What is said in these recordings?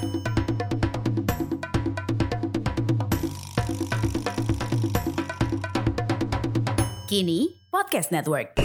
Kini Podcast Network.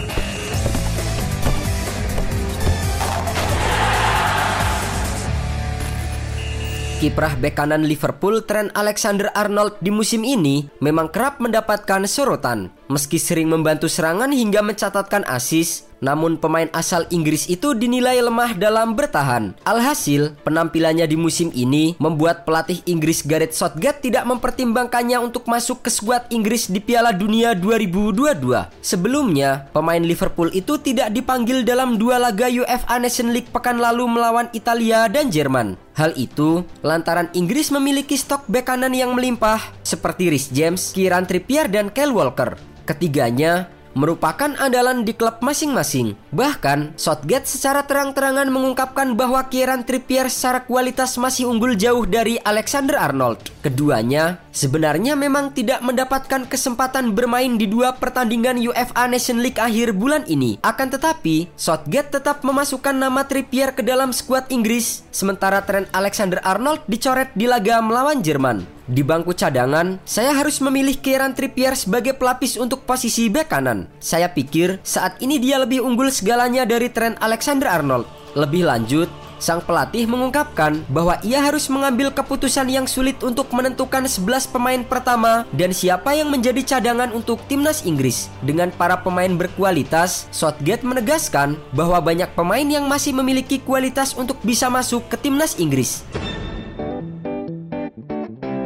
Kiprah bek kanan Liverpool Trent Alexander-Arnold di musim ini memang kerap mendapatkan sorotan. Meski sering membantu serangan hingga mencatatkan assist, namun pemain asal Inggris itu dinilai lemah dalam bertahan. Alhasil, penampilannya di musim ini membuat pelatih Inggris Gareth Southgate tidak mempertimbangkannya untuk masuk ke skuad Inggris di Piala Dunia 2022. Sebelumnya, pemain Liverpool itu tidak dipanggil dalam dua laga UEFA Nation League pekan lalu melawan Italia dan Jerman. Hal itu lantaran Inggris memiliki stok bek kanan yang melimpah seperti Rhys James, Kieran Trippier dan Kyle Walker. Ketiganya merupakan andalan di klub masing-masing. Bahkan, Southgate secara terang-terangan mengungkapkan bahwa Kieran Trippier secara kualitas masih unggul jauh dari Alexander Arnold. Keduanya sebenarnya memang tidak mendapatkan kesempatan bermain di dua pertandingan UEFA Nation League akhir bulan ini. Akan tetapi, Southgate tetap memasukkan nama Trippier ke dalam skuad Inggris, sementara Trent Alexander-Arnold dicoret di laga melawan Jerman. Di bangku cadangan, saya harus memilih Kieran Trippier sebagai pelapis untuk posisi bek kanan. Saya pikir saat ini dia lebih unggul segalanya dari Trent Alexander-Arnold. Lebih lanjut, sang pelatih mengungkapkan bahwa ia harus mengambil keputusan yang sulit untuk menentukan 11 pemain pertama dan siapa yang menjadi cadangan untuk timnas Inggris. Dengan para pemain berkualitas, Southgate menegaskan bahwa banyak pemain yang masih memiliki kualitas untuk bisa masuk ke timnas Inggris.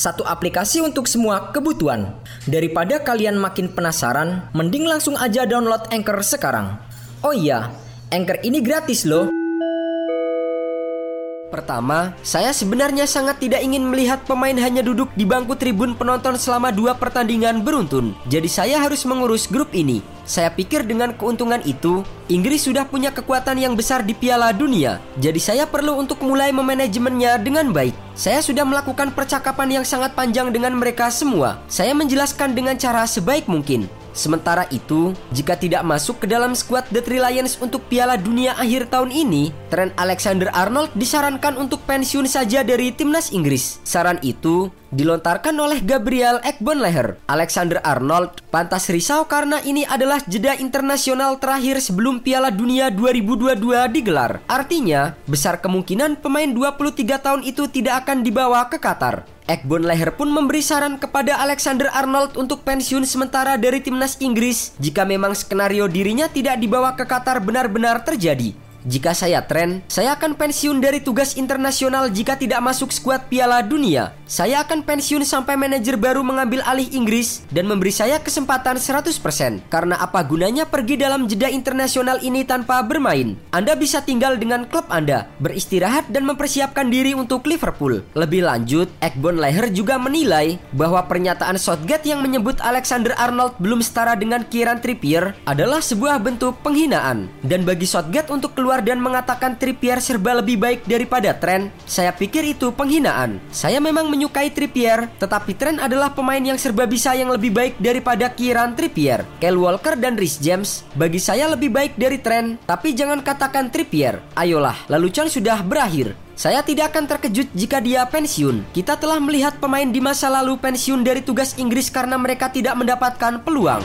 Satu aplikasi untuk semua kebutuhan. Daripada kalian makin penasaran, mending langsung aja download Anchor sekarang. Oh iya, Anchor ini gratis loh. Pertama, saya sebenarnya sangat tidak ingin melihat pemain hanya duduk di bangku tribun penonton selama dua pertandingan beruntun. Jadi saya harus mengurus grup ini. Saya pikir dengan keuntungan itu, Inggris sudah punya kekuatan yang besar di Piala Dunia. Jadi saya perlu untuk mulai memanajemennya dengan baik. Saya sudah melakukan percakapan yang sangat panjang dengan mereka semua. Saya menjelaskan dengan cara sebaik mungkin. Sementara itu, jika tidak masuk ke dalam skuad The Three Lions untuk Piala Dunia akhir tahun ini, Trent Alexander-Arnold disarankan untuk pensiun saja dari timnas Inggris. Saran itu dilontarkan oleh Gabriel Ekbonleher. Alexander-Arnold pantas risau karena ini adalah jeda internasional terakhir sebelum Piala Dunia 2022 digelar. Artinya, besar kemungkinan pemain 23 tahun itu tidak akan dibawa ke Qatar. Ekbon Leher pun memberi saran kepada Alexander Arnold untuk pensiun sementara dari timnas Inggris jika memang skenario dirinya tidak dibawa ke Qatar benar-benar terjadi. Jika saya tren, saya akan pensiun dari tugas internasional jika tidak masuk skuad Piala Dunia. Saya akan pensiun sampai manajer baru mengambil alih Inggris dan memberi saya kesempatan 100%. Karena apa gunanya pergi dalam jeda internasional ini tanpa bermain? Anda bisa tinggal dengan klub Anda, beristirahat dan mempersiapkan diri untuk Liverpool. Lebih lanjut, Ekbon Leher juga menilai bahwa pernyataan Southgate yang menyebut Alexander Arnold belum setara dengan Kieran Trippier adalah sebuah bentuk penghinaan. Dan bagi Southgate untuk keluar keluar dan mengatakan Trippier serba lebih baik daripada Trent, saya pikir itu penghinaan. Saya memang menyukai Trippier, tetapi Trent adalah pemain yang serba bisa yang lebih baik daripada Kieran Trippier. Kyle Walker dan Rhys James bagi saya lebih baik dari Trent, tapi jangan katakan Trippier. Ayolah, lelucon sudah berakhir. Saya tidak akan terkejut jika dia pensiun. Kita telah melihat pemain di masa lalu pensiun dari tugas Inggris karena mereka tidak mendapatkan peluang.